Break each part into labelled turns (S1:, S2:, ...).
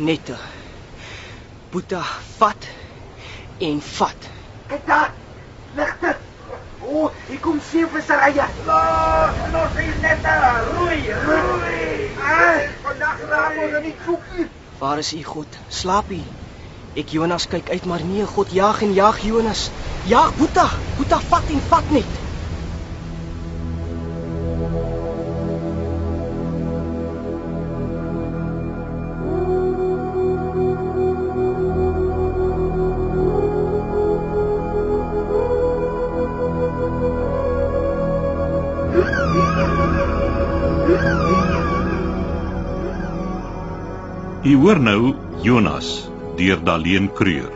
S1: se nette. Boeta vat en vat.
S2: Kyk daar. Ligte. O, oh, hier kom seevisserye. Los, los hier net. Roei, roei. Ah, vandag raak ons nie soek nie.
S1: Waar is u God? Slaap u? Ek Jonas kyk uit, maar nee, God jag en jag Jonas. Jag Boeta, Boeta vat en vat net.
S3: U hoor nou Jonas deur Daleen Kreur.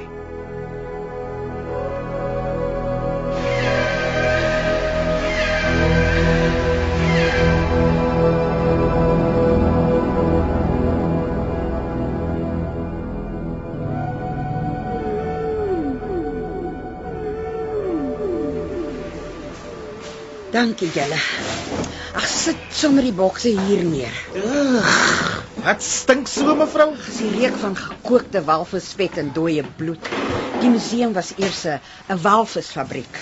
S4: Dankie julle. Ag sit sommer die bokse hier neer.
S5: Wat stink so mevrou?
S4: Dis die reuk van gekookte walvisvet en dooie bloed. Die museum was eers 'n walvisfabriek.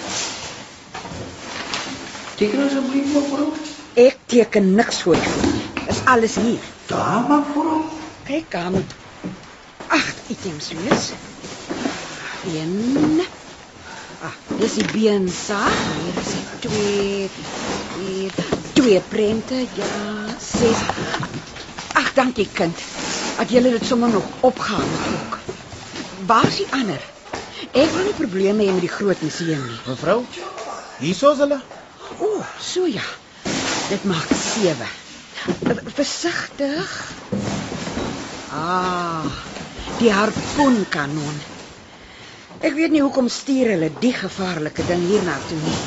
S5: Teken asseblief mevrou.
S4: Ek teken niks voor die voet. nie. Is alles hier.
S5: Daar mevrou.
S4: Kyk, daar moet agt items wees. Een. Ah, dis die beensaag. Hier is twee. Hier twee prente. Ja, ses. Dankie kind. Dat jy dit sommer nog opgaan ook. Waar is die ander? Ek wil nie probleme hê met die groot museum nie.
S5: Mevrou. Hierso's hulle.
S4: O, oh, so ja. Dit maak 7. Versigtig. Ah, die harpoenkanon. Ek weet nie hoekom stuur hulle die gevaarlike ding hier na toe nie.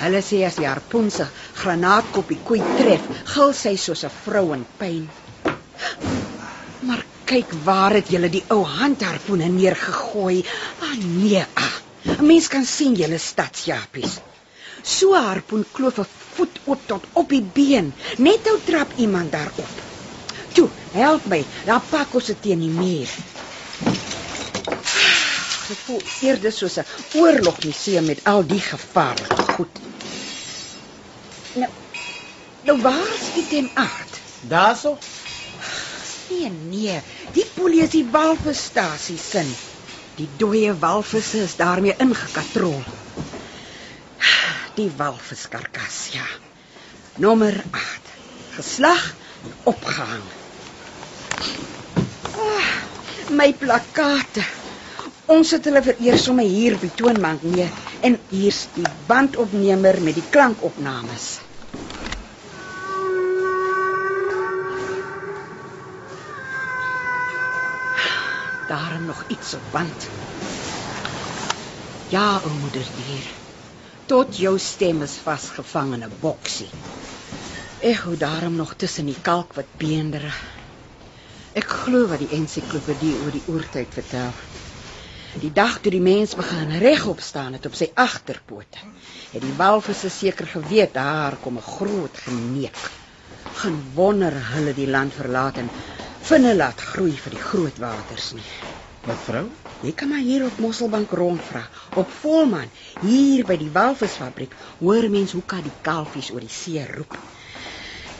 S4: Hulle sê as die harpoen se granaatkop die koei tref, gil sy soos 'n vrou in pyn. Maar kyk waar het julle die ou handharpoene neergegooi. Ah nee, ah. 'n Mens kan sien julle stadsjapies. So harpoen kloof 'n voet oop tot op die been. Net nou trap iemand daarop. Toe, help my. Daar pak ons dit teen die muur. Dit voel eerder soos 'n oorlogmuseum met al die gevaarlike goed. Nou, nou waar is item 8?
S5: Daarso.
S4: Nee, nee, die polie is die walvisstasie sin. Die dooie walvisse is daarmee ingekatrol. Die walviskarkas, ja. Nommer 8. Geslag opgehang. Ah, my plakate. Ons het hulle vereer sommer hier die toonbank neer en hier's die bandopnemer met die klankopnames. Daar nog iets op band. Ja, o moeder dier. Tot jou stem is vasgevang in 'n boksie. Ek hoor daarom nog tussen die kalk wat beendere. Ek glo wat die ensiklopedie oor die oertyd vertel. Die dag toe die mens begin regop staan het op sy agterpote, het die walvisse seker geweet daar kom 'n groot geneek. Geen wonder hulle die land verlaat en vinne laat groei vir die groot waters nie.
S5: Mevrou.
S4: Jy kan maar hier op Mosselbank rondvra. Op Volman, hier by die walvisfabriek, hoor mens hoe kan die kalfies oor die see roep.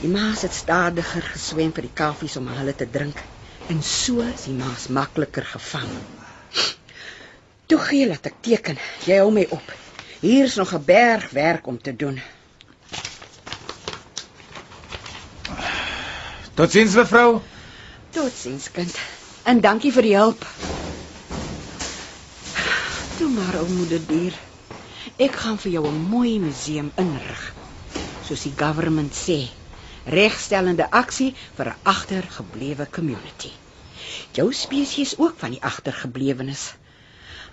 S4: Die maas het stadiger geswem vir die kalfies om hulle te drink en so is die maas makliker gevang. Toe gee laat ek teken. Jy hou my op. Hier's nog 'n berg werk om te doen.
S5: Totsiens mevrou.
S4: Totsiens, kind. En dankie vir die hulp. Toe maar, ou moeder dier. Ek gaan vir jou 'n mooi museum inrig. Soos die government sê, regstellende aksie vir 'n agtergeblewe community. Jou spesies ook van die agtergeblewenes.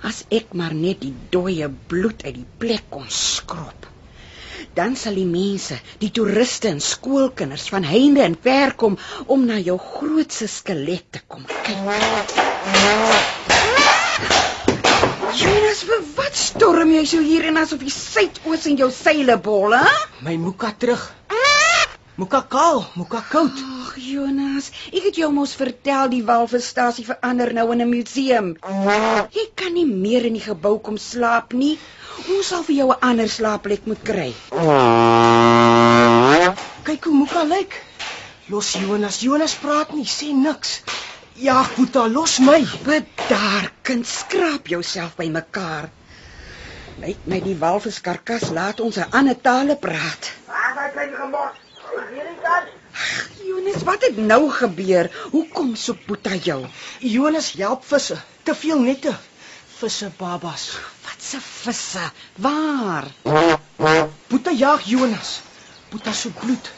S4: As ek maar net die dooie bloed uit die plek kon skrob. Dan sal die mense, die toeriste en skoolkinders van heinde en ver kom om na jou grootse skelet te kom kyk. Jonas, vir wat storm jy so hier in asof die suidoos in jou seile bol, hè?
S1: My Muka terug. Muka kaal, Muka koud.
S4: Ag Jonas, ek het jou mos vertel die walvisstasie verander nou in 'n museum. Jy kan nie meer in die gebou kom slaap nie. Ons sal vir jou 'n ander slaapplek moet kry.
S1: Kyk hoe Muka lyk. Los Jonas, Jonas praat nie, sê niks. Ja, Boeta, los my.
S4: Bedaar, kind, skraap jouself bymekaar. Lyk my die walviskarkas laat ons 'n ander tale praat.
S2: Waar my klein gemors?
S4: Jonas, wat het nou gebeur? Hoekom soek Boeta jou?
S1: Jonas help visse. Te veel nette. Visse babas.
S4: Wat se visse? Waar?
S1: Boeta jag Jonas. Boeta se bloed.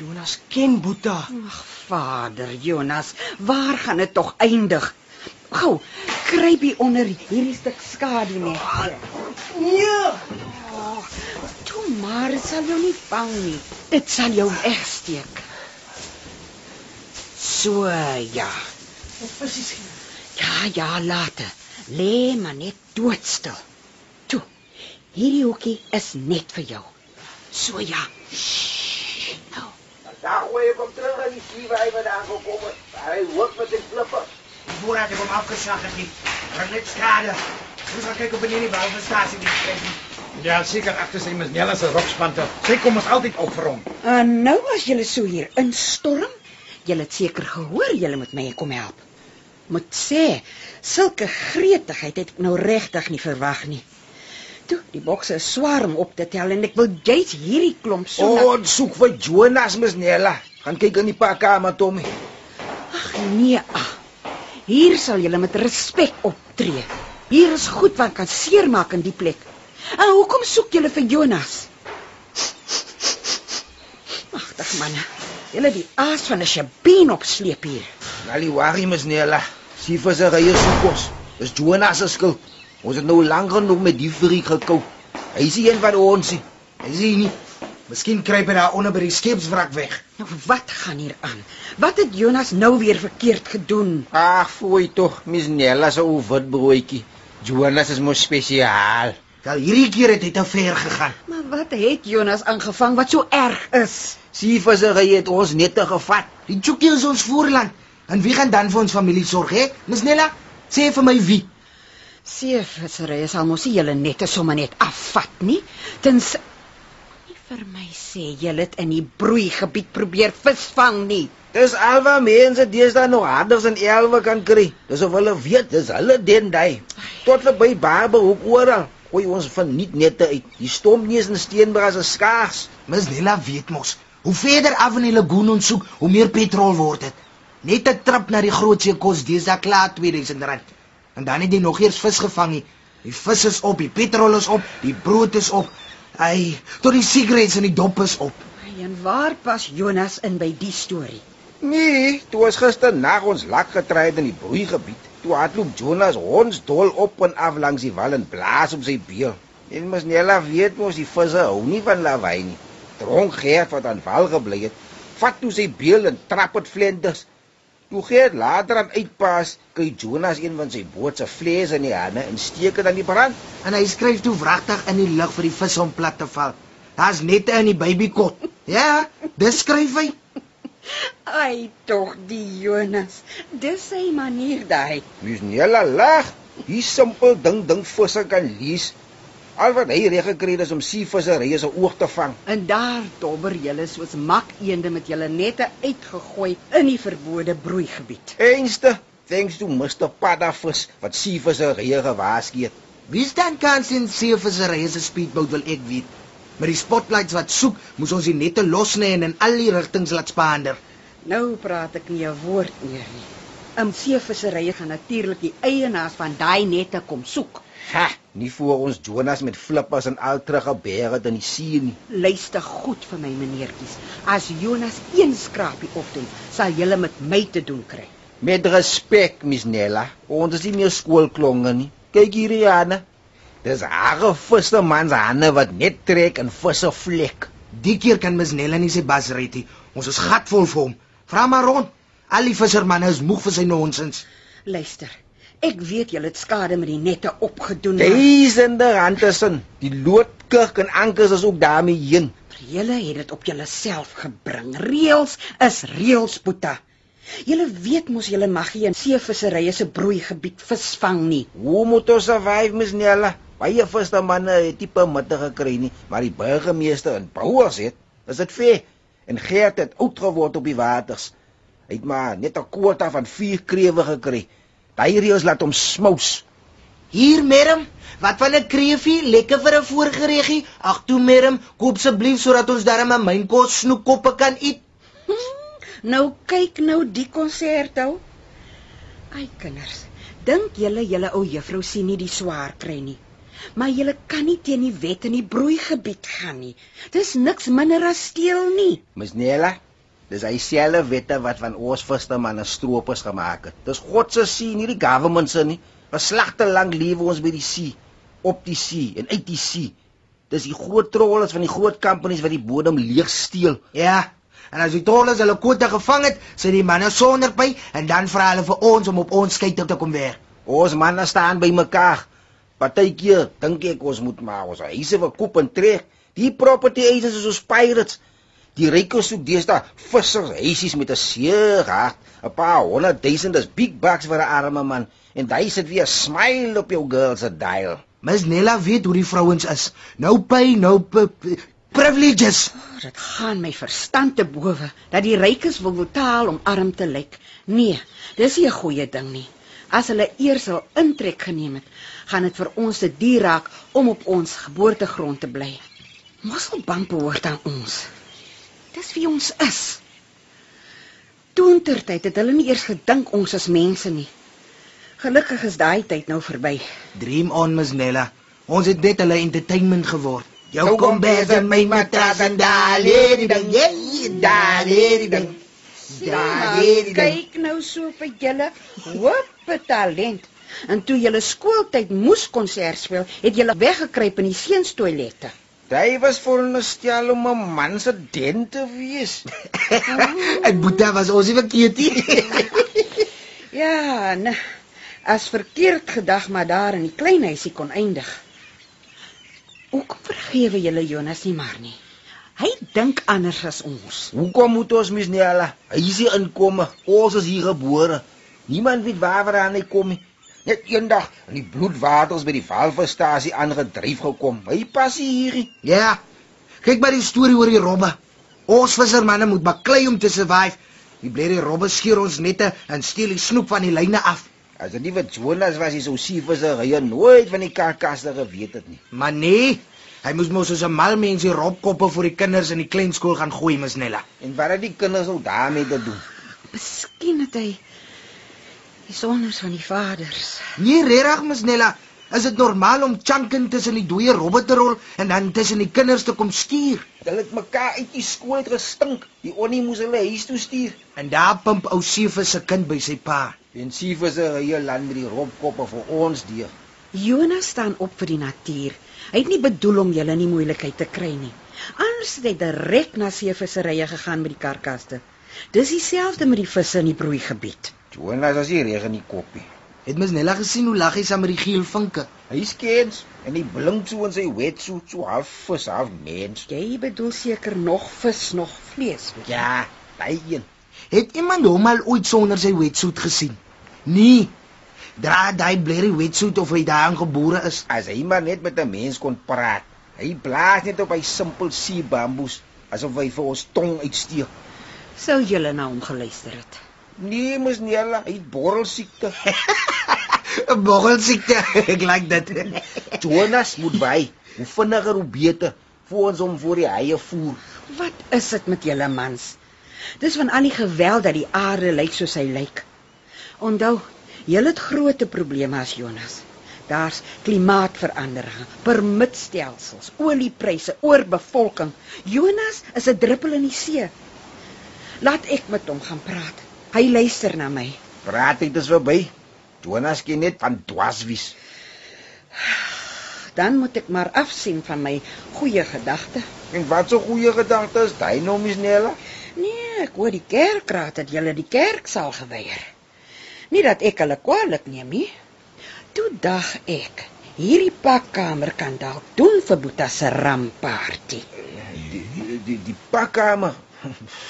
S1: Jonas ken Boeta.
S4: Ag, Vader Jonas, waar gaan dit tog eindig? Gou, kruip hier onder hierdie stuk skadu net.
S1: Nee.
S4: Toe maar, dit sal jou nie vang nie. Dit sal jou wegsteek. So ja.
S1: Visse.
S4: Ja, ja, later. Lê maar net doodstil. Toe. Hierdie hoekie is net vir jou. So ja. Shh. Nou.
S2: Daar gooi ek hom terug in die waar hy vandaan gekom het. Hy hoek met sy flippe.
S6: Voordat ik hem afgeslagen heb, was net schade. Moest gaan kijken of meneer die walvisstatie die krijgt.
S5: Ja, seker agter sy Miss Nella se rokspante. Sy kom ons altyd op vir hom.
S4: En nou as julle so hier instorm, julle het seker gehoor julle moet my kom help. Moet sê, sulke gretigheid het ek nou regtig nie verwag nie. Toe, die bokse is swaar om op te tel en ek wil jy's hierdie klomp so
S2: Oh, ons soek vir Jonas Miss Nella. Gaan kyk in die pakkamer Tommy.
S4: Ag nee, ag. Hier sal julle met respek optree. Hier is goed wat kan seermaak in die plek. En hoekom soek julle vir Jonas? Magtig manne. Julle die aas van 'n sjabien opsleep hier.
S2: Ali worry Miss Nella. Sie vir sy rye soek ons. Dis Jonas se skuld. Ons het nou lank genoeg met die freak gekou. Hy is nie een van ons nie. Hy sien nie.
S6: Misschien kruip hij daar onder bij die scheepswrak weg.
S4: Nou wat gaan hier aan? Wat het Jonas nou weer verkeerd gedoen?
S2: Ag, fooi tog, Miss Nella se ou wit broodjie. Jonas is mos spesiaal.
S6: Wel, hierdie keer het hy te ver gegaan.
S4: Maar wat het Jonas aangevang wat so erg is?
S2: Vir sy rye het ons net te gevat.
S6: Die Tjoekie is ons voorland. En wie gaan dan vir ons familie sorg, hè? Miss Nella, sê vir my wie.
S4: Seevissery sal mos nie julle nette sommer net afvat nie. Tens nie vir my sê julle het in die broeigebied probeer visvang nie.
S2: Dis alwa mense deesdae nog harders en elwe kan kry. Dis of hulle weet, dis hulle den daai. Tot verby Barberhoek oral. Gooi ons van nie nette uit. Die stomneus en steenbras is skaars.
S6: Miss Nella weet mos, hoe verder af in die lagoon ons soek, hoe meer petrol word dit. Net 'n trip na die groot see kos deesdae klaar R2000. En dan het jy nog eers vis gevang nie. Die vis is op, die petrol is op, die brood is op. Ai, tot die sigarette en die dop is op.
S4: En waar pas Jonas in by die storie?
S2: Nee, toe ons gister nag ons lak getry het in die broeigebied. Toe hardloop Jonas ons dol op en af langs die wal en blaas op sy beel. En mos Nella weet mos die visse hou nie van lawaai nie. Dronk Gert wat aan wal gebly het, vat toe sy beel en trap dit vlenders. Toe Gert later aan uitpas, kry Jonas een van sy boot se vlees in die hande en steek dit aan die brand.
S6: En hy skryf toe wragtig in die lug vir die vis om plat te val. Daar's nette in die babykot. Ja, dis skryf hy.
S4: Ai tog die Jonas. Dis sy manier daai.
S2: Mos Nella lag. Hier simpel ding ding visse kan lees. Al wat hy reg gekry het is om seevissery se oog te vang.
S4: En daar dobber julle soos makeende met julle nette uitgegooi in die verbode broeigebied.
S2: Einste, thanks to Mr. Paddavis wat seevissery gewaarsku het.
S6: Wie staan kans in seevissery se speedboot wil ek weet. Met die spotlights wat soek, moes ons die nette losny en in al die rigtings laat spaander.
S4: Nou praat ek nie 'n woord meer nie. In seevissery gaan natuurlik die eienaars van daai nette kom soek.
S2: Ha, nie voor ons Jonas met flippers en al terug gebeer het in die see nie.
S4: Luister goed vir my meneertjies. As Jonas een skrapie opdoen, sal julle met my te doen kry.
S2: Met respek, Miss Nella. Ons is nie meer skoolklonge nie. Kyk hier, Jana. Dis haar visse man se hande wat net trek en visse vlek.
S6: Die keer kan Miss Nella nie sy bas red nie. Ons is gatvol vir hom. Vra maar rond. Al die vissermanne is moeg vir sy nonsens.
S4: Luister. Ek weet julle het skade met die nette opgedoen.
S2: Duisende rande sin. Die loodkurk en ankers is ook daarmee heen.
S4: Julle het dit op julleself gebring. Reëls is reëls, Boeta. Julle weet mos julle mag nie in seevisserye se broeigebied visvang nie.
S2: Hoe moet ons survive, Miss Nella? Baie visse manne het nie permitte gekry nie, maar die burgemeester en bouers het. Is dit fair? En Gert het oud geword op die waters. Hy het maar net 'n kwota van 4 krewe gekry. Daai reëls laat hom smous.
S6: Hier, Merm, wat van 'n kreefie, lekker vir 'n voorgereggie. Ag toe, Merm, koop asseblief sodat ons darm 'n mynkos snoekkoppe kan eet.
S4: Nou kyk nou die konserto. Ai kinders, dink julle julle ou juffrou sien nie die swaar kry nie. Maar julle kan nie teen die wet in die broeigebied gaan nie. Dis niks minder as steel nie.
S2: Miss Nella, dis hy selfe wette wat van ons visse manne stroopers gemaak het. Dis God se see, nie die government se nie. Geslagte lank lewe ons by die see, op die see en uit die see. Dis die groot trollers van die groot companies wat die bodem leeg steel.
S6: Ja. En as die trollers hulle kwota gevang het, sit die manne sonder by en dan vra hulle vir ons om op ons skei te kom weer.
S2: Ons manne staan by mekaar. Partykeer dink ek ons moet maar ons huise wil koop en trek. Die property agents is soos pirates. Die rykes soek deesdae vissers huisies met 'n seer hart. 'n Paar honderd duisend is big bucks vir 'n arme man en hy sit weer smile op jou girl se dial.
S6: Miss Nella weet hoe die vrouens is. Nou pay, nou privileges.
S4: Oh, dit gaan my verstand te bowe dat die rykes wil betaal om arm te lyk. Nee, dis nie 'n goeie ding nie. As hulle eers al intrek geneem het, gaan dit vir ons te duur raak om op ons geboortegrond te bly. Mosselbank behoort aan ons. Dis wie ons is. Toentertyd het hulle nie eers gedink ons is mense nie. Gelukkig is daai tyd nou verby.
S6: Dream on, Miss Nella. Ons het net hulle entertainment geword. Jou
S2: Jou
S6: kom bes en my matras en dalie die ding. Yeah, dalie die ding. Dalie die ding.
S4: Kyk nou so vir julle hoope talent. En toe julle skooltyd moes konsert speel, het julle weggekruip in die seunstoilette.
S2: Hy was veronderstel om 'n man se den te wees.
S6: En Boeta was ons nie verkeerd nie.
S4: Ja, nee. As verkeerd gedag maar daar in die klein huisie kon eindig. Hoekom vergewe julle Jonas nie maar nie? Hy dink anders as ons.
S2: Hoekom moet ons mis nie ala? Hy is hier inkomme. Ons is hier gebore. Niemand weet waar hy kom nie. Net eendag in die bloedwaters by die valvisstasie aangedryf gekom. Hy pas hier. nie.
S6: Ja. Kyk maar die storie oor die robbe. Ons vissermanne moet baklei om te survive. Die blerrie robbe skeer ons nette en steel die snoep van die lyne af.
S2: As dit nie wat Jonas was, hy sou sievisserye nooit van die karkasse geweet het nie.
S6: Maar nee, hy moes mos soos 'n mal mens die robkoppe vir die kinders in die kleinskool gaan gooi, Miss Nella.
S2: En wat het die kinders nou daarmee te doen?
S4: Miskien het hy die sonders van die vaders.
S6: Nee, regtig, Miss Nella. Is dit normaal om chunkin tussen die dooie robbe te rol en dan tussen die kinders te kom stuur?
S2: Hulle het mekaar uit die skool uit gestink. Die onnie moes hulle huis toe stuur.
S6: En daar pimp ou Seefus se kind by sy pa.
S2: En sievisserye land met die robkoppe vir ons deur.
S4: Jonas staan op vir die natuur. Hy het nie bedoel om julle in die moeilikheid te kry nie. Anders het hy direk na seevisserye gegaan met die karkaste. Dis dieselfde met die visse in die broeigebied.
S2: Jonas as hy reg in die koppie.
S6: Het Miss Nella gesien hoe lag hy saam met die geel vinke?
S2: Hy skens en hy blink so in sy wetsuit so half vis, half mens.
S4: Jy bedoel seker nog vis, nog vlees. weet?
S2: Ja, daai een.
S6: Het iemand hom al ooit sonder sy wetsuit gesien? Nee. Dra daai blerrie wetsuit of hy daar gebore is.
S2: As hy maar net met 'n mens kon praat. Hy blaas net op hy simpel see bamboes asof hy vir ons tong uitsteek.
S4: Sou julle na hom geluister het.
S2: Nee, mos nie hulle, hy het borrelsiekte.
S6: 'n Boggelsiekte. Ek like dit.
S2: Jonas moet by. Hoe vinniger hoe beter. Voor ons hom voor die haie voer.
S4: Wat is dit met julle mans? Dis van al die geweld dat die aarde lyk soos hy lyk. Onthou, julle het groot probleme as Jonas. Daar's klimaatsverandering, permitstelsels, oliepryse, oorbevolking. Jonas is 'n druppel in die see. Laat ek met hom gaan praat. Hy luister na my.
S2: Praat dit is verby. Jonas ken net van dwaswies.
S4: dan moet ek maar afsien van my goeie gedagte.
S2: En wat so goeie gedagte is daai nou, Miss Nella?
S4: Nee, ek hoor die kerkraad dat julle die kerk sal geweier. Nie dat ek hulle kwaadlik neem nie. Toe dag ek, hierdie pakkamer kan dalk doen vir Boeta se ramparty.
S2: Die die die, die pakkamer.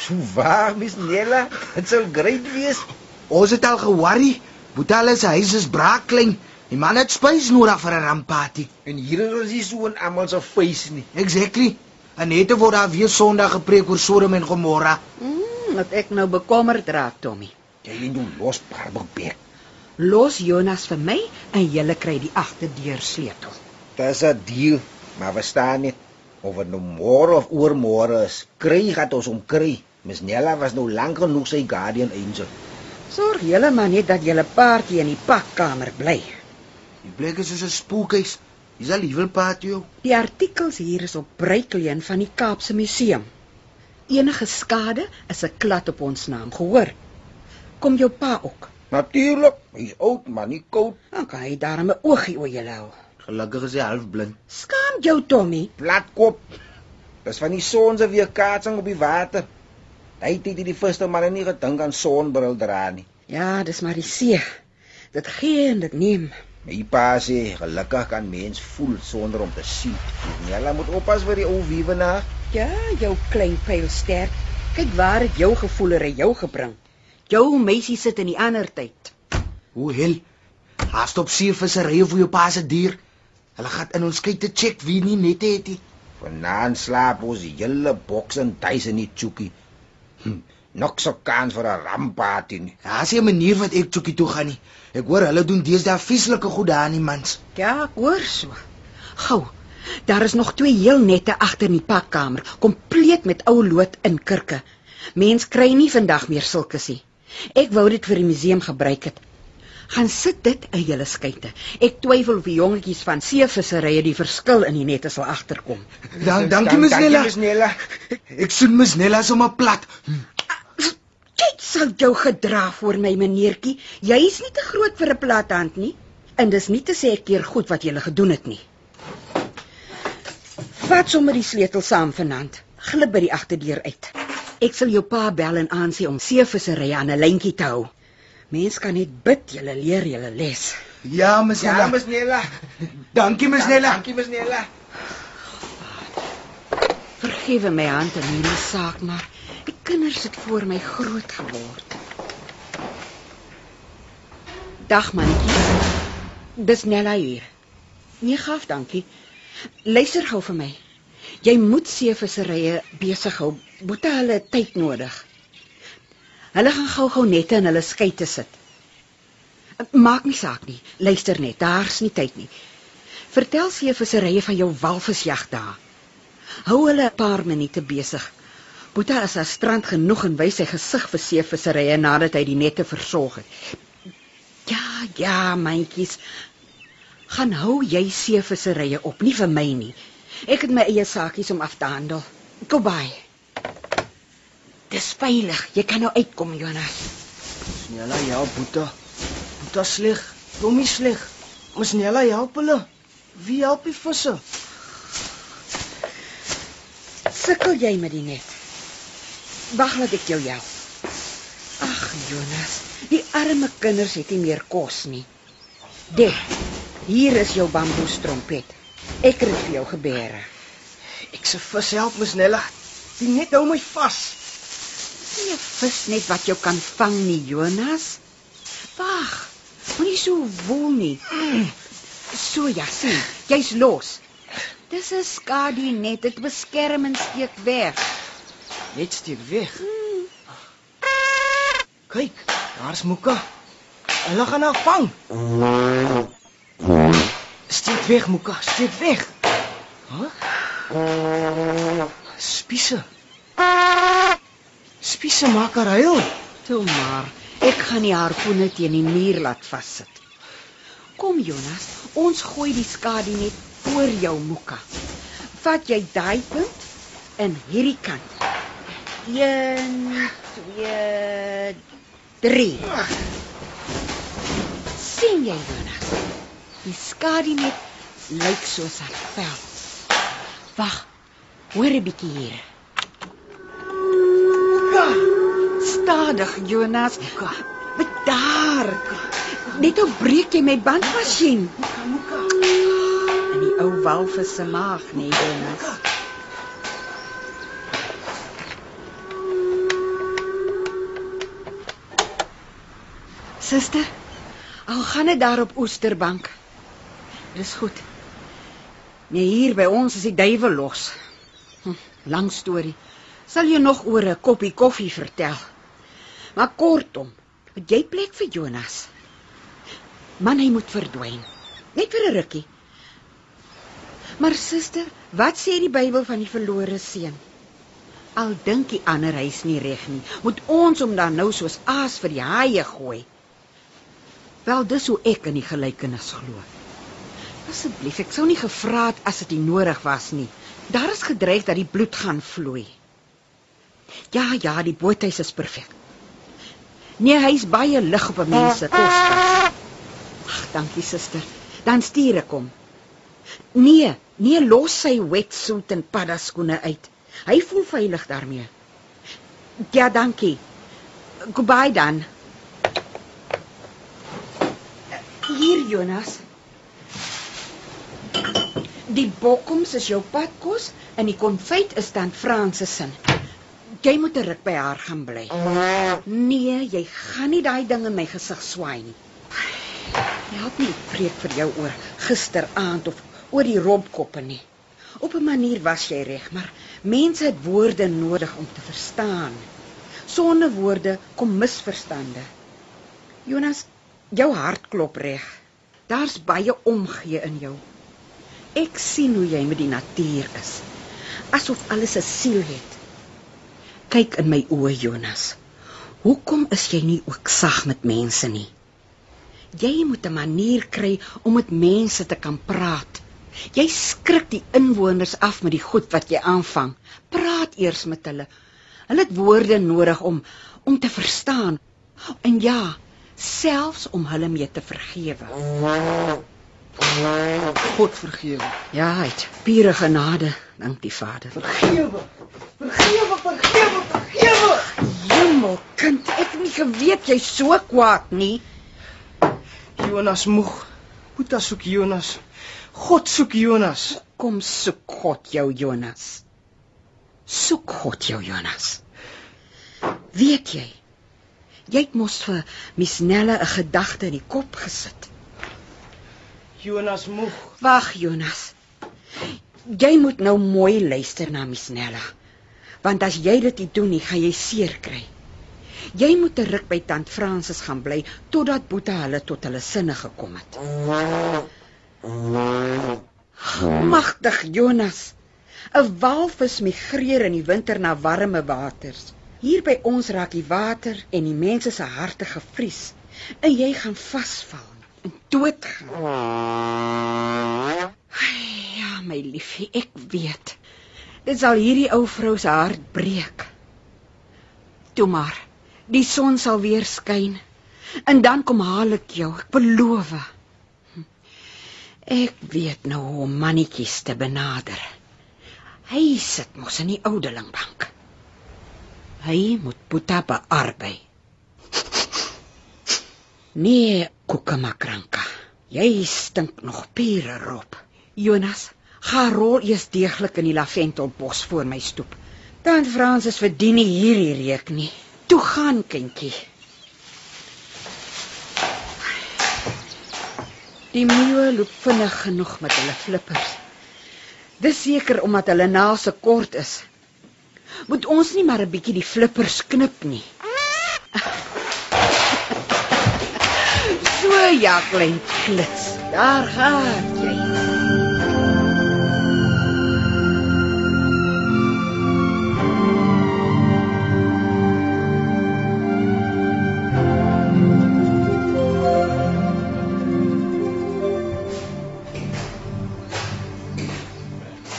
S2: So waar, Miss Nella? Dit sal great wees.
S6: Ons het al geworry. Boetal se huis is braak klein. Die man het spys nodig vir 'n rampparty.
S2: En hier is ons nie so in almal se face nie.
S6: Exactly. En net word daar weer Sondag gepreek oor Sodom en Gomorra.
S4: Mm, wat ek nou bekommerd raak, Tommy.
S2: Jy en jou los barberbek.
S4: Los Jonas vir my en julle kry die agterdeur sleutel.
S2: Dis 'n deal, maar verstaan net of dit nou môre of oormôre is, kry gaan ons hom kry. Miss Nella was nou lank genoeg sy guardian angel.
S4: Sorg julle maar net dat julle paartjie in die pakkamer bly.
S6: Die plek is soos 'n spookhuis. Dis al liewel patio.
S4: Die artikels hier is op breukleen van die Kaapse Museum. Enige skade is 'n klad op ons naam, gehoor. Kom jou pa ook.
S2: Natuurlik, hy's oud maar nie koud.
S4: Dan kan hy daarmee oogie oor julle hou.
S6: Gelukkig is hy half blind.
S4: Skaam jou, Tommy.
S2: Platkop. Dis van die son se weerkaatsing op die water. Hy het dit die eerste maar nie gedink aan sonbril dra nie.
S4: Ja, dis maar die see. Dit gee en dit neem.
S2: My pa sê gelukkig kan mens voel sonder om te sien. Nella moet oppas vir die ou wiewenaar.
S4: Ja, jou klein pylster. Kyk waar het jou gevoelere jou gebring. Jou meisie sit in die ander tyd.
S6: Hoe hel? Haast op seevissery vir jou pa se dier. Hulle gaan in ons kyk te check wie nie net het nie.
S2: Vanaand slaap ons die hele boks en tuis in die chookie. Hm, Nog so kans vir 'n rampparty nie.
S6: Ja, is 'n manier wat ek chokkie toe gaan nie. Ek hoor hulle doen deesdae vieslike goed daar aan die mans.
S4: Ja, ek hoor so. Gou. Daar is nog twee heel nette agter in die pakkamer, kompleet met ou lood in kurke. Mens kry nie vandag meer sulke nie. Ek wou dit vir die museum gebruik het. Gaan sit dit in julle skeite. Ek twyfel of die jongetjies van seevisserye die verskil in die nette sal agterkom.
S6: Dan dankie
S2: Dankie,
S6: Nella.
S2: Nella.
S6: Ek soen Miss Nella sommer plat.
S4: Kyk, sal jou gedra voor my meneertjie. Jy is nie te groot vir 'n plathand nie. En dis nie te sê ek keer goed wat jy gele gedoen het nie. Vat sommer die sleutel saam vanaand. Glip by die agterdeur uit. Ek sal jou pa bel en aansê om seevisserye aan 'n lyntjie te hou. Mens kan net bid jy leer jy les.
S6: Ja, Miss
S2: Ja,
S6: Nella.
S2: Miss Nella.
S6: Dankie Miss Nella.
S2: Dankie Miss Nella.
S4: Vergewe my hand in hierdie saak, maar die kinders het voor my groot geword. Dag mannetjie. Dis Nella hier. Nee, gaaf, dankie. Luister gou vir my. Jy moet seevisserye besig hou. Boete hulle tyd nodig. Hulle gaan gou-gou nette in hulle skei te sit. Maak nie saak nie. Luister net, daar's nie tyd nie. Vertel seevisserye van jou walvisjag daar. Hou hulle 'n paar minute besig. Boeta is aan strand genoeg en wys sy gesig vir seevisserye nadat hy die nette versorg het. Ja, ja, myntjies. Gaan hou jy seevisserye op, nie vir my nie. Ek het my eie saakies om af te handel. Goodbye. Dis veilig. Jy kan nou uitkom, Jonas.
S1: Snella, ja, Boeta. Boeta sleg. Tommy sleg. Maar Snella help hulle. Wie help die visse?
S4: Sukkel jy met die net? Wag laat ek jou help. Ag, Jonas, die arme kinders het nie meer kos nie. Dit. Hier is jou bamboestrompet. Ek het dit vir jou gebeere.
S1: Ek se vis help my Snella. Die net hou my vas.
S4: Nie 'n vis net wat jou kan vang nie, Jonas. Wag. Moenie so woel nie. So ja, sien, jy's los. Dis 'n skadu net, dit beskerm en steek weg.
S1: Net steek weg. Kyk, daar's Muka. Hulle gaan haar vang. Steek weg, Muka, steek weg. Hæ? Spiese. Spiese maak haar huil.
S4: Toe maar, ek gaan die harpoene teen die muur laat vassit. Kom Jonas, ons gooi die skadu net oor jou moeka. Vat jy daai punt in hierdie kant. 1 2 3. sien jy Jonas? Die skadu net lyk soos haar vel. Wag. Hoor 'n bietjie hier. Stadig, Jonas. Bedaar. Net hoe breek jy my bandmasjien? In die ou walvis se maag, nee, Jonas. Suster, al gaan dit daar op Oesterbank. Dis goed. Nee, hier by ons is die duiwel los. Hm, lang storie. Sal jy nog oor 'n koppie koffie vertel? Maar kortom, het jy plek vir Jonas? Man, hy moet verdwyn. Net vir 'n rukkie. Maar suster, wat sê die Bybel van die verlore seun? Al dink die ander hy's nie reg nie, moet ons hom dan nou soos aas vir die haie gooi. Wel, dis hoe ek in die gelykenis glo. Asseblief, ek sou nie gevra het as dit nie nodig was nie. Daar is gedreig dat die bloed gaan vloei. Ja, ja, die boothuis is perfek. Nee, hy's baie lig op 'n mens se koskas. Ag, dankie suster. Dan stuur ek hom. Nee, nee, los sy wetsuit en paddaskoene uit. Hy voel veilig daarmee. Ja, dankie. Goodbye dan. Hier Jonas. Die bokkoms is jou padkos en die konfyt is dan Franses se. Jy moet 'n ruk by haar gaan bly. Nee, jy gaan nie daai ding in my gesig swaai nie. Help nie preek vir jou oor gisteraand of oor die rompkoppe nie. Op 'n manier was jy reg, maar mense het woorde nodig om te verstaan. Sonder woorde kom misverstande. Jonas, jou hart klop reg. Daar's baie omgee in jou. Ek sien hoe jy met die natuur is. Asof alles 'n siel het. Kyk in my oë, Jonas. Hoekom is jy nie ook sag met mense nie? Jy moet 'n manier kry om met mense te kan praat. Jy skrik die inwoners af met die goed wat jy aanvang. Praat eers met hulle. Hulle het woorde nodig om om te verstaan. En ja, selfs om hulle mee te vergewe.
S1: God vergewe.
S4: Ja, hy het pure genade, dank die Vader.
S1: Vergewe. Vergewe, vergewe, vergewe.
S4: Hemel, kind, ek het nie geweet jy's so kwaad nie.
S1: Jonas moeg. Boeta soek Jonas. God soek Jonas.
S4: Kom soek God jou, Jonas. Soek God jou, Jonas. Weet jy? Jy het mos vir Miss Nelle 'n gedagte in die kop gesit.
S1: Jonas moeg.
S4: Wag, Jonas. Jy moet nou mooi luister na Miss Nella. Want as jy dit doen nie, gaan jy seer kry. Jy moet ruk by tant Fransis gaan bly totdat Boeta hulle tot hulle sinne gekom het. Magtig Jonas. 'n Walvis migreer in die winter na warme waters. Hier by ons raak die water en die mense se harte gevries en jy gaan vasval Ai, Ja, my liefie, ek weet. Dit sal hierdie ou vrou se hart breek. Toe maar. Die son sal weer skyn en dan kom haal ek jou, ek beloof. Ek weet nou hoe om mannetjies te benader. Hy sit mos in die ouderlingbank. Hy moet Boeta bearbei. Nee, Kokemakranka. Jy stink nog pure rop. Jonas, gaan rol eers deeglik in die laventelbos voor my stoep. Dan Fransis verdien nie hierdie reuk nie. Toe gaan, kindjie. Die meeuwe loop vinnig genoeg met hulle flippers. Dis seker omdat hulle nase kort is. Moet ons nie maar 'n bietjie die flippers knip nie. Ja, klein klits. Daar gaan jy.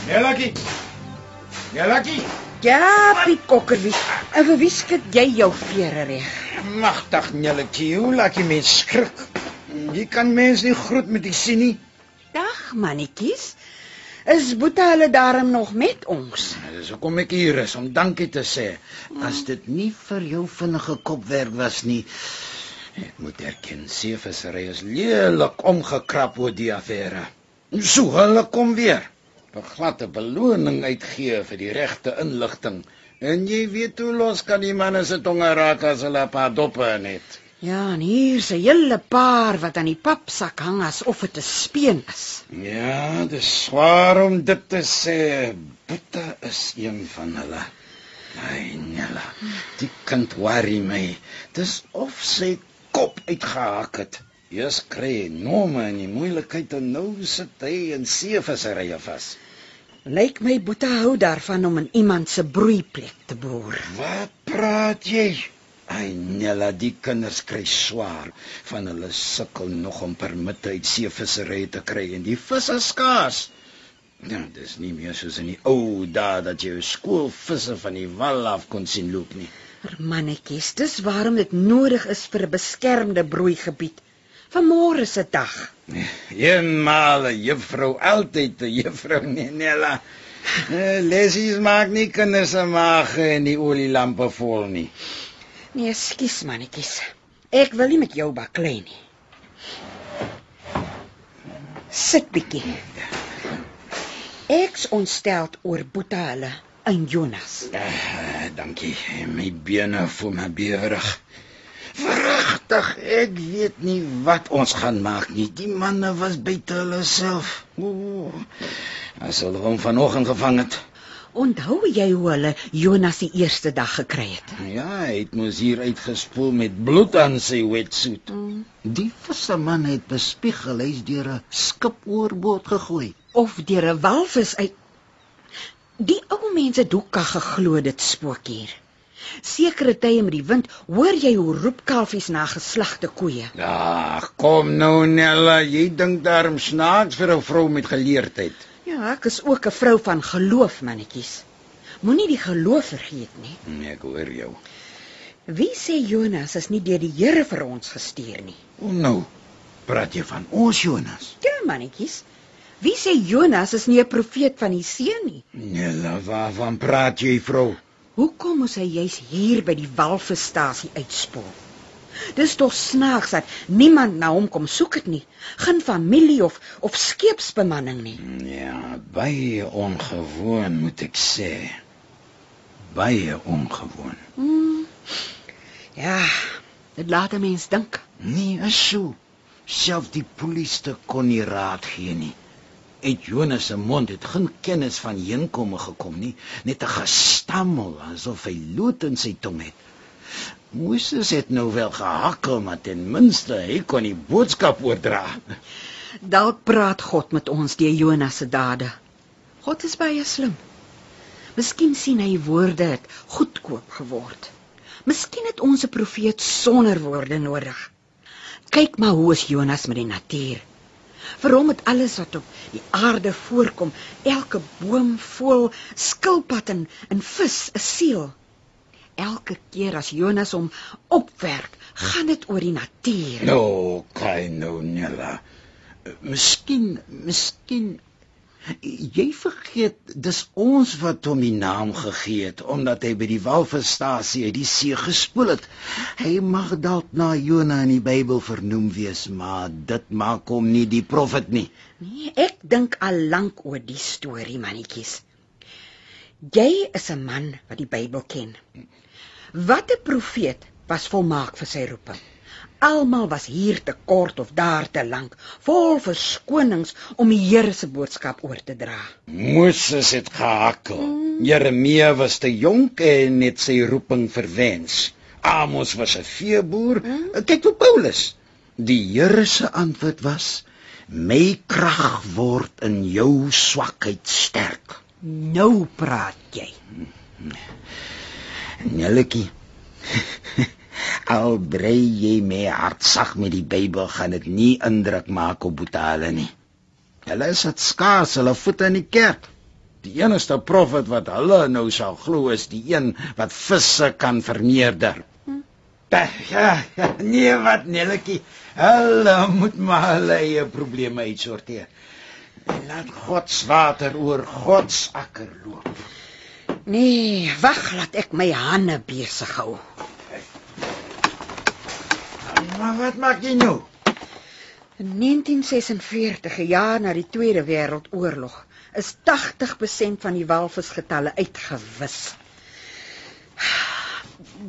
S5: Nelakie. Nelakie.
S4: Ja, Piet Kokkerwie. En vir wie skud jy jou vere reg?
S5: Magtig Nelakie, hoe laat jy mens skrik? Jy kan mens nie groet met die sien nie.
S4: Dag, Ag mannetjies, is Boeta hulle daarom nog met ons?
S5: Dis hoekom ek hier is om dankie te sê. As dit nie vir jou vinnige kopwerk was nie, ek moet erken, seevissery is lelik omgekrap oor die affære. So hulle kom weer. 'n Gladde beloning uitgee vir die regte inligting. En jy weet hoe los kan die manne se tonge raak as hulle 'n paar doppe in het.
S4: Ja, en hier's 'n hele paar wat aan die papsak hang asof dit 'n speen is.
S5: Ja, dis swaar om dit te sê. Boeta is een van hulle. Ai, Nella. Die kind worry my. Dis of sy kop uitgehak het. Eers kry nome in die moeilikheid en nou sit hy in seevisserye vas.
S4: Lyk my Boeta hou daarvan om in iemand se broeiplek te boer.
S5: Wat praat jy? Ai, Nella, die kinders kry swaar van hulle sukkel nog om permitte uit seevissery te kry en die vis is skaars. Ja, dis nie meer soos in die ou dae dat jy skoolvisse van die wal af kon sien loop nie.
S4: Mannetjies, dis waarom dit nodig is vir 'n beskermde broeigebied. Vanmôre se dag.
S5: Eenmaal 'n juffrou, altyd 'n juffrou, nee, Nella. Eh, Lessies maak nie kinders se maag en die olielampe vol nie.
S4: Nee, skus mannetjies. Ek wil nie met jou baklei nie. Sit bietjie. Ek's ontsteld oor Boeta hulle in Jonas.
S5: Ah, dankie. My bene voel my bewerig. Verragtig, ek weet nie wat ons gaan maak nie. Die manne was buite hulle self. Ooh. As hulle hom vanoggend gevang het.
S4: Onthou jy hoe hulle Jonas die eerste dag gekry het?
S5: Ja, hy het mos hier uitgespoel met bloed aan sy wetsuit.
S4: Mm.
S5: Die visserman het bespiegel hy's deur 'n skip oorboord gegooi.
S4: Of deur 'n walvis uit Die ou mense het hoeka geglo dit spook hier. Sekere tye met die wind hoor jy hoe roep kalfies na geslagte koeie.
S5: Ag, kom nou Nella, jy dink daarom snaaks vir 'n vrou met geleerdheid.
S4: Ja, ek is ook 'n vrou van geloof, mannetjies. Moenie die geloof vergeet nie.
S5: Nee, ek hoor jou.
S4: Wie sê Jonas is nie deur die Here vir ons gestuur nie?
S5: O nou, praat jy van ons Jonas?
S4: Ja, mannetjies. Wie sê Jonas is nie 'n profeet van die see nie?
S5: Nella, waarvan praat jy, vrou?
S4: Hoekom moes hy juis hier by die walvisstasie uitspoel? Dis tog snaaks dat niemand na hom kom soek dit nie. Geen familie of of skeepsbemanning nie.
S5: Ja, baie ongewoon moet ek sê. Baie ongewoon.
S4: Hmm. Ja, dit laat 'n mens dink.
S5: Nee, is so. Self die polisie kon nie raad gee nie. Uit Jonas se mond het geen kennis van heenkomme gekom nie, net 'n gestammel asof hy lood in sy tong het. Moses het nou wel gehakkel, maar ten minste hy kon die boodskap oordra.
S4: Dalk praat God met ons deur Jonas se dade. God is baie slim. Miskien sien hy woorde het goedkoop geword. Miskien het ons 'n profeet sonder woorde nodig. Kyk maar hoe is Jonas met die natuur. Vir hom het alles wat op die aarde voorkom, elke boom, voël, skilpad en, en vis 'n siel. Elke keer as Jonas hom opwerk, gaan dit oor die natuur.
S5: Nou, kyk nou Nella. Miskien, miskien jy vergeet dis ons wat hom die naam gegee het omdat hy by die walvisstasie uit die see gespoel het. Hy mag dalk na Jona in die Bybel vernoem wees, maar dit maak hom nie die profet nie.
S4: Nee, ek dink al lank oor die storie, mannetjies. Jy is 'n man wat die Bybel ken. Wat 'n profeet was volmaak vir sy roeping. Almal was hier te kort of daar te lank, vol verskonings om die Here se boodskap oor te dra.
S5: Moses het gehakkel. Jeremia was te jonk en het sy roeping verwens. Amos was 'n veeboer. Kyk hoe Paulus. Die Here se antwoord was: "My krag word in jou swakheid sterk."
S4: Nou praat jy.
S5: Nelletjie. Al brei jy my hartsag met die Bybel, gaan dit nie indruk maak op Boetale nie. Hulle is dit skaars, hulle voete in die kerk. Die enigste profet wat hulle nou sal glo is die een wat visse kan vermeerder. Ja, ja, ja, nee wat Nelletjie. Hulle moet maar hulle eie probleme uitsorteer. En laat God se water oor God se akker loop.
S4: Nee, wag, laat ek my hande besig hou.
S5: Maar wat maak jy nou?
S4: In 1946, 'n jaar na die Tweede Wêreldoorlog, is 80% van die walvisgetalle uitgewis.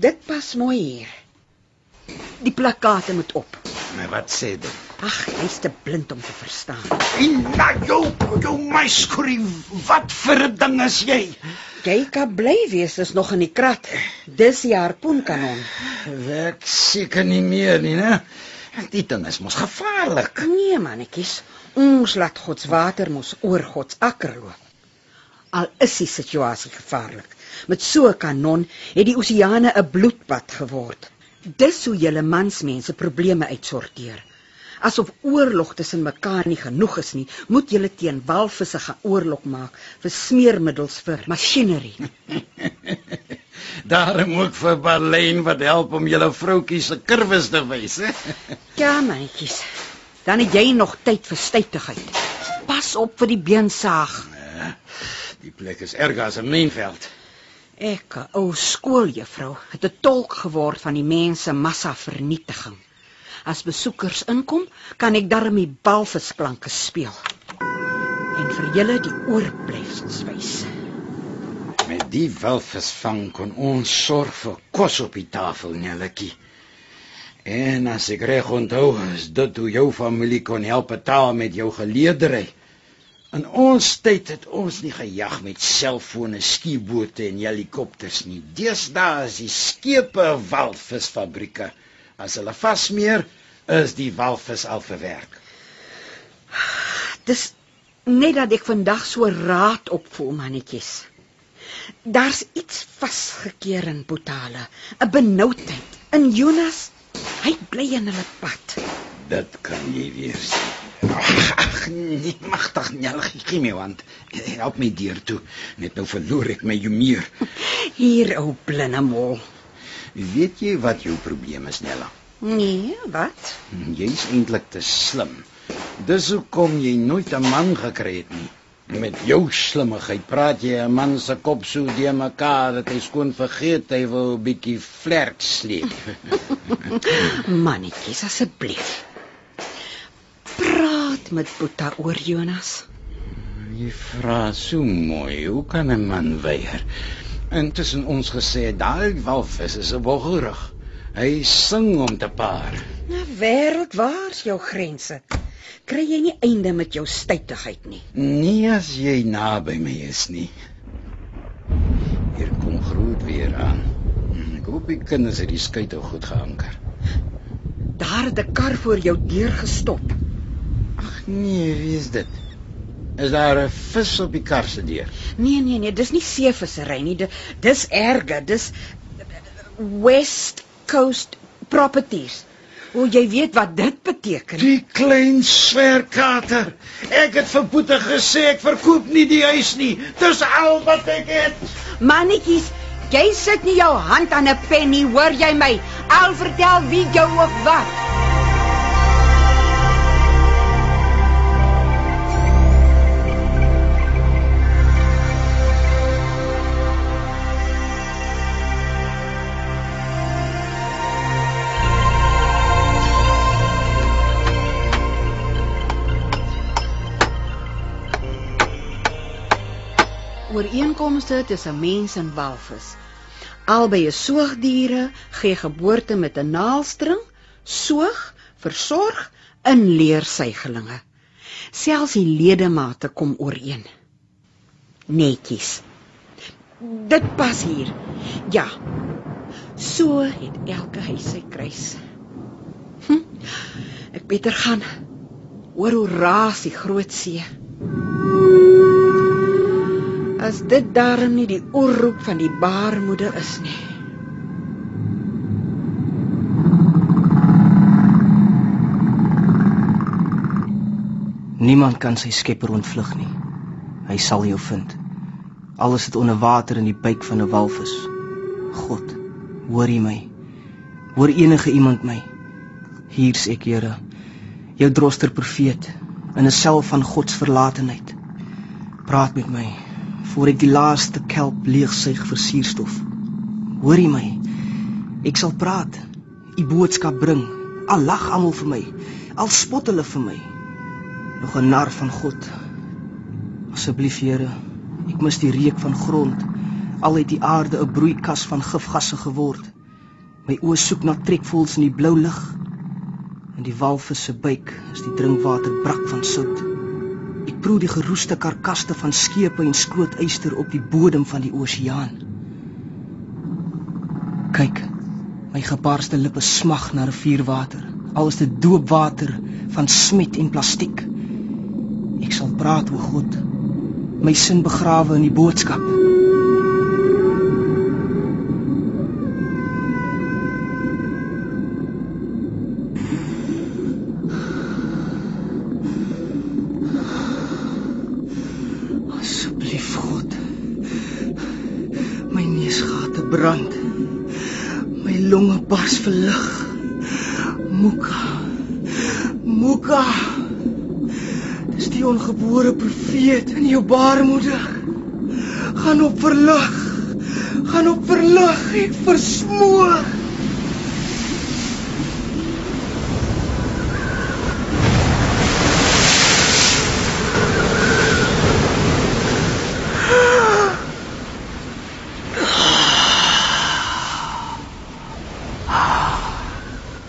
S4: Dit pas mooi hier. Die plakate moet op.
S5: Maar wat sê dit?
S4: Ag, jy's te blind om te verstaan.
S5: En na jou, jou meiskrie, wat vir 'n ding is jy?
S4: Jy kan bly wees, is nog in die krat. Dis die harpoenkanon.
S5: Werk seker nie meer nie, né? Die ding is mos gevaarlik.
S4: Nee, mannetjies, ons laat God se water mos oor God se akker loop. Al is die situasie gevaarlik. Met so 'n kanon het die oseane 'n bloedbad geword. Dis hoe julle mansmense probleme uitsorteer. Asof oorlog tussen mekaar nie genoeg is nie, moet julle teen walvisse gaan oorlog maak vir smeermiddels vir masjinerie.
S5: Daarom ook vir Berlyn wat help om julle vroutjies se kurwes te wys, hè?
S4: Ja, mannetjies. Dan het jy nog tyd vir stytigheid. Pas op vir die beensaag.
S5: Die plek is erger as 'n mynveld.
S4: Ek, ou skooljuffrou, het 'n tolk geword van die mense massa vernietiging. As besoekers inkom, kan ek darmie balvisklanke speel. En vir julle die oorblyfsels wys.
S5: Met die walvisvang kon ons sorg vir kos op die tafel, Nelletjie. En as ek reg onthou, is dit hoe jou familie kon help betaal met jou geleedery. In ons tyd het ons nie gejag met selfone, skiebote en helikopters nie. Deesdae is die skepe walvisfabrieke. As hulle vasmeer, is die walvis al verwerk.
S4: Dis net dat ek vandag so raad opvoel, mannetjies. Daar's iets vasgekeer in Botala, 'n benoudheid. In Jonas, hy bly in hulle pad.
S5: Dit kan jy weer sien. Ag, ag, nee, magtig, gee my want. Help my deur toe. Net nou verloor ek my humeur.
S4: Hier, ou blinde mol.
S5: Weet jy wat jou probleem is, Nella?
S4: Nee, wat?
S5: Jy's eintlik te slim. Dis hoekom jy nooit 'n man gekry het nie. Met jou slimmigheid praat jy 'n man se kop so de mekaar dat hy skoon vergeet hy wil 'n bietjie flirt sleep.
S4: Mannetjies, asseblief. Praat met Boeta oor Jonas.
S5: jy vra so mooi, hoe kan 'n man weier? Intussen ons gesê daai walvis is 'n woggerig. Hy sing om te paar.
S4: Nou wêreld, waar's jou grense? Kry jy nie einde met jou stytigheid nie?
S5: Nie as jy naby my is nie. Hier kom groot weer aan. Ek hoop die kinders het die skuit ook goed geanker.
S4: Daar het 'n kar voor jou deur gestop.
S5: Ag nee, wie is dit? Is daar 'n vis op die kar se deur?
S4: Nee, nee, nee, dis nie seevissery nie. Di- Dis erger. Dis West Coast Properties. O, jy weet wat dit beteken.
S5: Die klein swerkater. Ek het vir Boete gesê ek verkoop nie die huis nie. Dis al wat ek het.
S4: Mannetjies, jy sit nie jou hand aan 'n pen nie, hoor jy my? Al vertel wie jou of wat. Ooreenkomste tussen mens en walvis. Albei is soogdiere, gee geboorte met 'n naalstring, soog, versorg, inleer sygelinge. Selfs die ledemate kom ooreen. Netjies. Dit pas hier. Ja. So het elke huis sy kruis. Hm, ek beter gaan. Hoor hoe raas die groot see. As dit darm nie die oorroep van die baarmoeder is nie.
S1: Niemand kan sy skepper ontvlug nie. Hy sal jou vind. Alles het onder water in die buik van 'n walvis. God, hoor jy my? Hoor enige iemand my? Hier's ek, Here, jou droster profeet. in 'n sel van God se verlatenheid. Praat met my voor ek die laaste kelp leegsuig vir suurstof. Hoor jy my? Ek sal praat, u boodskap bring. Al lag almal vir my, al spot hulle vir my. Nog 'n nar van God. Asseblief, Here, ek mis die reuk van grond. Al het die aarde 'n broeikas van gifgasse geword. My oë soek na trekvoels in die blou lug. In die walvis se buik is die drinkwater brak van sout. Ek proe die geroeste karkaste van skepe en skrootyster op die bodem van die oseaan. Kyk, my gebarste lippe smag na rivierwater. Al is dit doopwater van smet en plastiek. Ek sal praat oor God. My sin begrawe in die boodskap. In jou baarmoeder. Gaan op verlig. Gaan op verlig. Ek versmoor.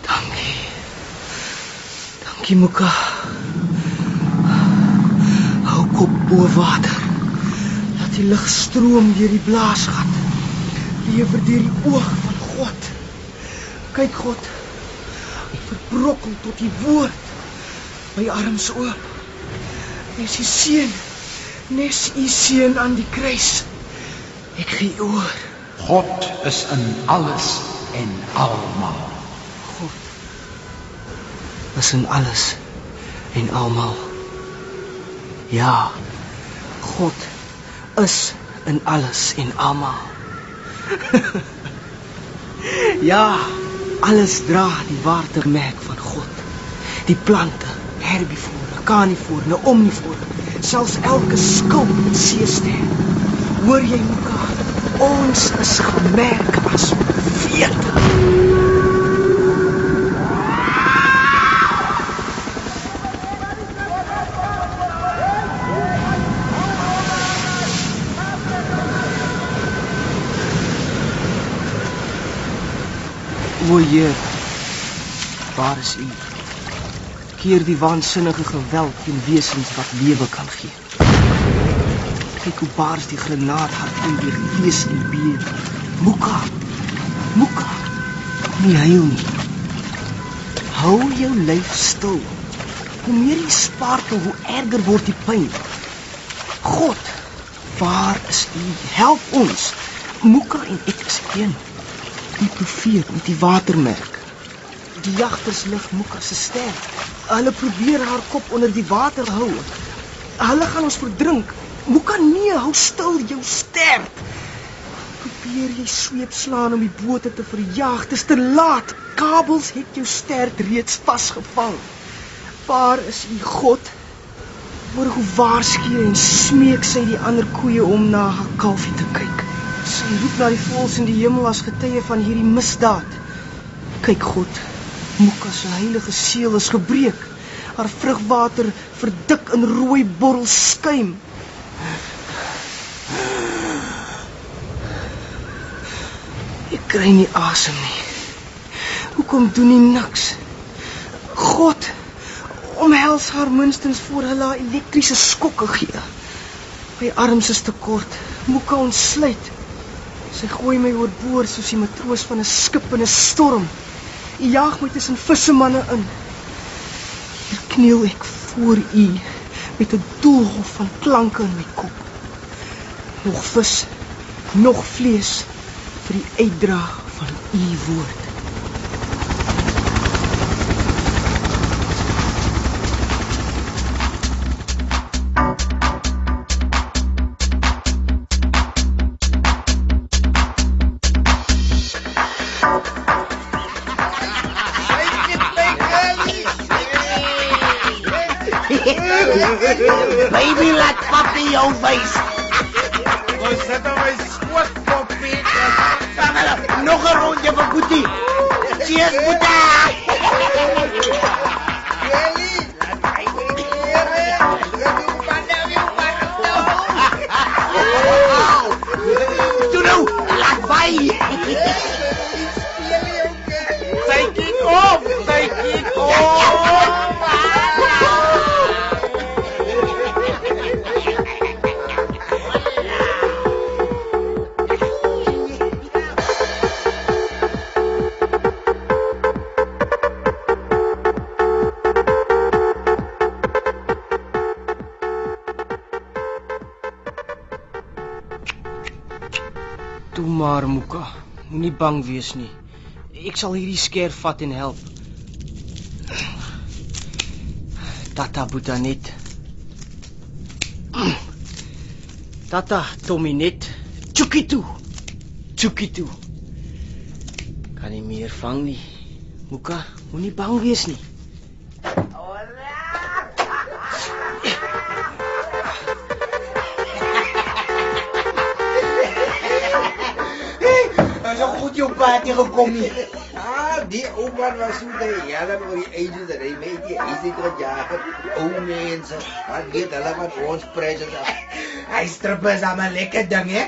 S1: Dankie. Dankie bo water. Laat die lug stroom deur die blaasgat. Lewer deur die oog van God. Kyk God. Ek verbrokkel tot die woord. My arms oop. Nes die seun. Nes u seun aan die kruis. Ek gee oor.
S7: God is in alles en almal.
S1: God is in alles en almal. Ja. God is in alles en almal. ja, alles dra die waardemerk van God. Die plante, herbivore, carnivore, omnivore, selfs elke skulp en seester. Hoor jy mekaar? Ons is gemerk as wete. O Heer, waar is U? Keer die waansinnige geweld teen wesens wat lewe kan gee. Kyk hoe baars die granaat hard in die vlees en been. Muka. Muka. Nie huil nie. Hou jou lyf stil. Hoe meer jy spartel, hoe erger word die pyn. God, waar is U? Help ons. Muka en ek is een. Die profeet met die watermerk. Die jagters lig Muka se ster. Hulle probeer haar kop onder die water hou. Hulle gaan ons verdrink. Muka nee, hou stil jou stert. Probeer jy sweep slaan om die bote te verjaag. Dit is te laat. Kabels het jou stert reeds vasgevang. Waar is u God? Hoor hoe waarsku en smeek sy die ander koeie om na haar kalfie te kyk. Sy roep na die voëls in die hemel as getuie van hierdie misdaad. Kyk God, Muka se heilige seël is gebreek. Haar vrugwater verdik in rooi borrel skuim. Ek kry nie asem nie. Hoekom doen nie niks? God, omhels haar minstens voor hulle elektriese skokke gee. My arms is te kort. Muka ontsluit. Sy gooi my oorboord soos die matroos van 'n skip in 'n storm. U jaag my tussen vissemanne in. Hier kniel ek voor u met 'n doolhof van klanke in my kop. Nog vis, nog vlees vir die uitdra van u woord.
S6: Nog 'n rondjie vir Boetie. Cheers, Boetie.
S1: Maar, Muka. Moenie bang wees nie. Ek sal hierdie skerp vat en help. Tata Boeta net. Tata Tommy net. Chuki toe. Chuki toe. Kan nie meer vang nie. Muka, moenie bang wees nie.
S2: Te jagen oor die einde dat hy met die huis het gejaag. Ou mense, wat weet hulle van ons president?
S6: Hy strip is aan 'n lekker ding, hè?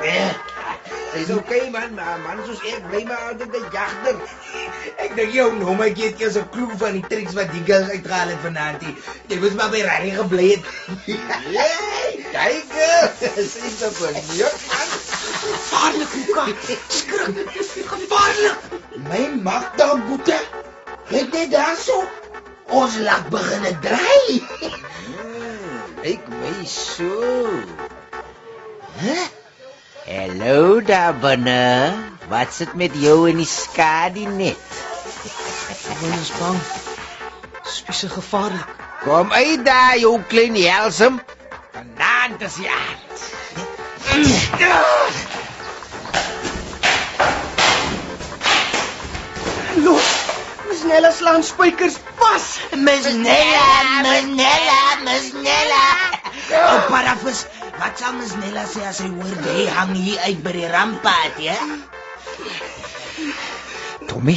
S6: Nee.
S2: Dis okay man, maar man soos ek bly maar altyd 'n jagter.
S6: Ek dink jou nommer gee eers 'n klou van die triks wat die girls uitgehaal het vanaand. Jy moes maar by Rari gebly het.
S2: Hey, kyk, sien dit van jou man.
S1: Gevaarlik, Muka. Skrik. Gevaarlik.
S6: My magda boete. Kyk net daarso. Ons lag begin draai.
S2: Ek my so. Hæ? Hallo daar binne. Wat sit met jou in die skadu net?
S1: Ons is bang. Spiese gevaarlik.
S2: Kom uit daar, jou klein helsem. Vanaand is die aard.
S1: Los. Dis Nella slaan spykers vas.
S6: Miss Nella, Miss Nella, Miss Nella. Oh, parafus. Wat sal Miss Nella sê as sy hoor jy hang hier uit by die rampad, ja?
S2: Tommy,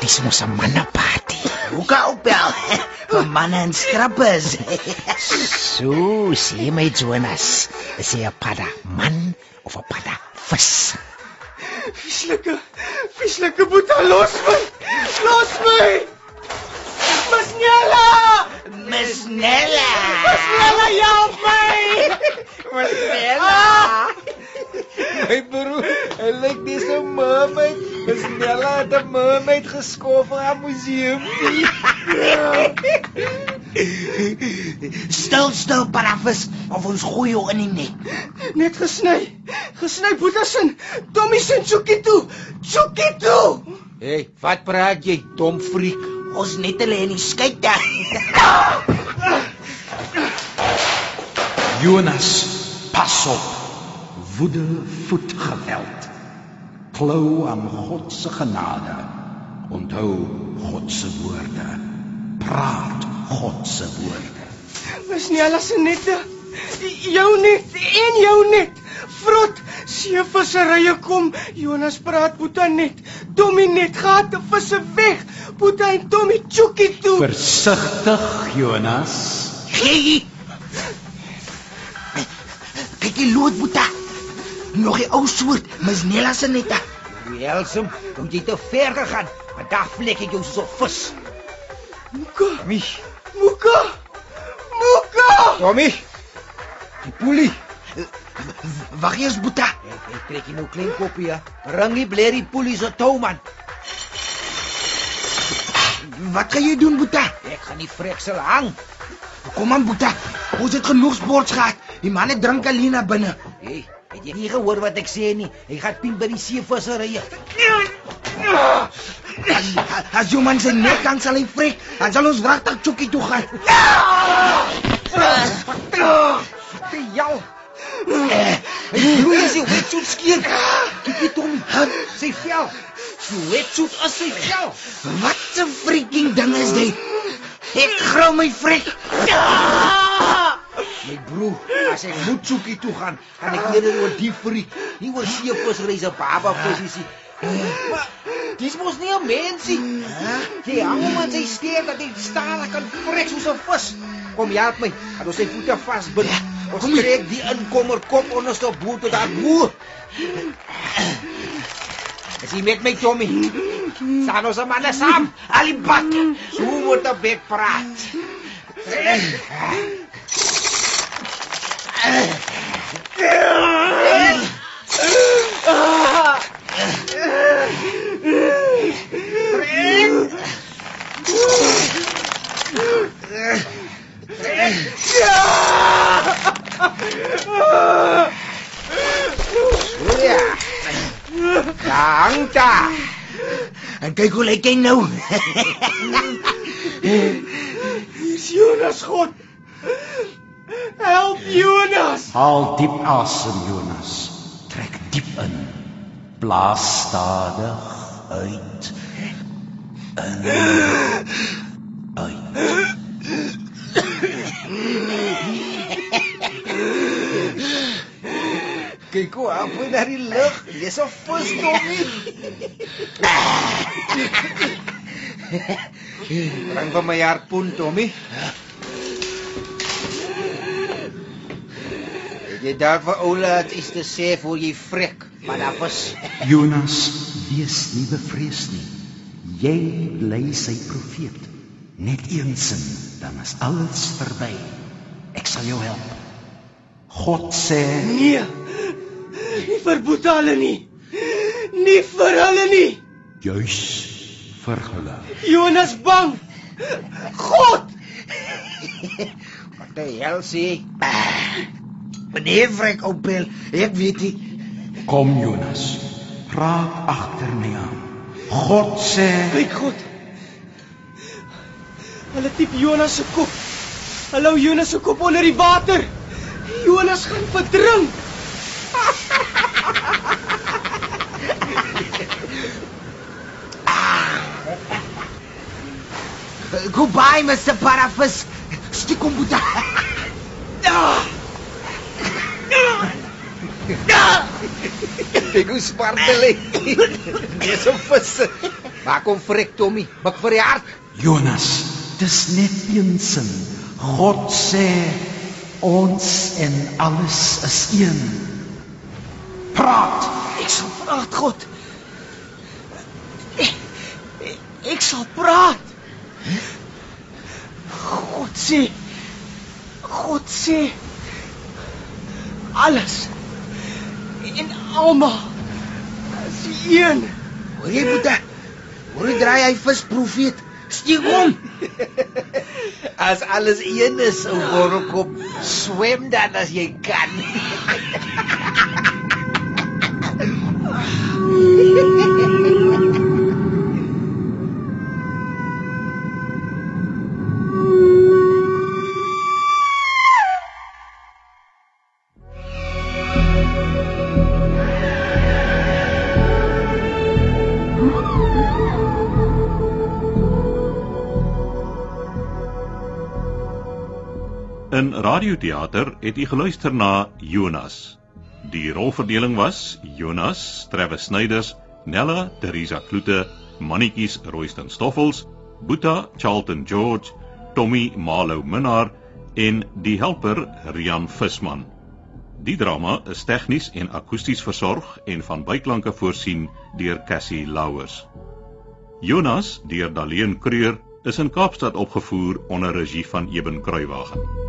S2: dis mos 'n manneparty.
S6: Hoe kan opbel? Vir manne en strappers.
S2: So, sê my Jonas, is hy 'n padda man of 'n padda vis?
S1: Vieslike. Vieslike Boeta, los my. Los my. Masnella!
S6: Miss Nella.
S1: Masnella, help my.
S2: Stella. My broer, hy lyk dis 'n mermaid. Stella het 'n mermaid geskof in 'n museum.
S6: Stil, stil, parafus, of ons gooi jou in die net.
S1: Net gesny. Gesny Boeta sin. Tommy sin Chukitu. Chukitu.
S2: Hey, wat praat jy, dom freak?
S6: Ons net hulle in die skei daar.
S7: Jonas, pas op. Woede voed geweld. Klou aan God se genade. Onthou God se woorde. Praat God se woorde.
S1: Masnella se nette. Jou net en jou net. Vrot, seevisserye kom. Jonas praat Boeta net. Tommy net gaat die visse weg. Boeta en Tommy Chukitu.
S7: Versigtig, Jonas.
S6: Gee. Kyk die loodboeta. Nog 'n ou soort, Miss Nella se nette.
S2: Helsem, kom jy te ver gegaan? Want daar vlek ek jou so vis.
S1: Muka,
S2: Tommy,
S1: Muka. Muka!
S2: Tommy. Die poelie.
S6: Wag eers boeta.
S2: Ek, ek trek jy nou klein koppie, ja. Ring die blerrie poelie se tou man.
S6: Wat gaan jy doen boeta?
S2: Ek gaan die freksel hang.
S6: Kom aan boeta. Ons het genoeg sports gehad. Die manne drink alleen na binne.
S2: Hey, het jy nie gehoor wat ek sê nie? Hy gaan pien by die seevisserye.
S6: As, as jou man sy nek kan sal hy vrek, dan sal ons wragtig Chucky toe gaan.
S2: Te skeer. Kyk jy Tommy, sy vel. Sy wetsuit as sy vel.
S6: Wat 'n freaking ding is dit? Ek grou my vrek.
S2: My broer, as ek moet soekie toe gaan, gaan ek eerder oor die friek. Nie oor seevisreis op baba visie. Maar dis mos nie 'n mensie. Jy hang hom aan sy steer dat hy stadig kan vrek soos 'n vis. Kom help my. Ons sy voete vasbind. Ons trek die inkomer kop onderste boot tot daar bo. Is jy met my Tommy? Staan ons manne saam. Alibak. So moet 'n bek praat. Ja. Dank daar.
S6: En kyk hoe lyk hy nou.
S1: Dis Jonas God. Help Jonas.
S5: Haal diep asem, Jonas. Trek diep in. Blaas stadig uit. In. Uit.
S2: Kyk hoe hy na die lug. Dis 'n vis Tommy. Bring vir my harpoen Tommy. Het Jy daar vir Oula het iets te sê voor jy vrek, maar daar was
S5: Jonas, wees nie bevrees nie. Jy bly sy profeet. Net een sin, dan is alles verby. Ek sal jou help. God sê,
S1: Nee. Nie vir Boeta hulle nie. Nie vir hulle nie.
S5: juis vir hulle.
S1: Jonas bang. God.
S2: wat die hel sê.
S6: Meneer vrek opel. Ek weet nie.
S5: Kom Jonas, praat agter my aan. God sê,
S1: Kyk God. Hulle tiep Jonas se kop. Hulle hou Jonas se kop onder die water. Jonas gaan verdrink.
S6: Goodbye, Mr. Parafus. Stiek hom boeta.
S2: Kyk hoe spartel hy. Dis 'n vis. Maak hom vrek Tommy. Bak vir die hart.
S5: Jonas, dis net een sin. God sê ons en alles is een. Praat.
S1: Ek sal praat, God. Ek, ek, ek sal praat. God sê God sê alles en almal is een.
S6: Hoor jy boeta? Hoor jy draai hy vis Stiek hom.
S2: As alles een is, ou borrelkop, swem dan as jy kan.
S3: In radioteater het u geluister na Jonas. Die rolverdeling was Jonas, Travis Snyders, Nella Teresa Kloete, Mannetjies Royston Stoffels, Boeta Charlton George, Tommy Malo Minnar en die helper Rian Visman. Die drama is tegnies en akoesties versorg en van byklanke voorsien deur Cassie Louws. Jonas deur Daleen Creur is in Kaapstad opgevoer onder regie van Eben Kruiwagen.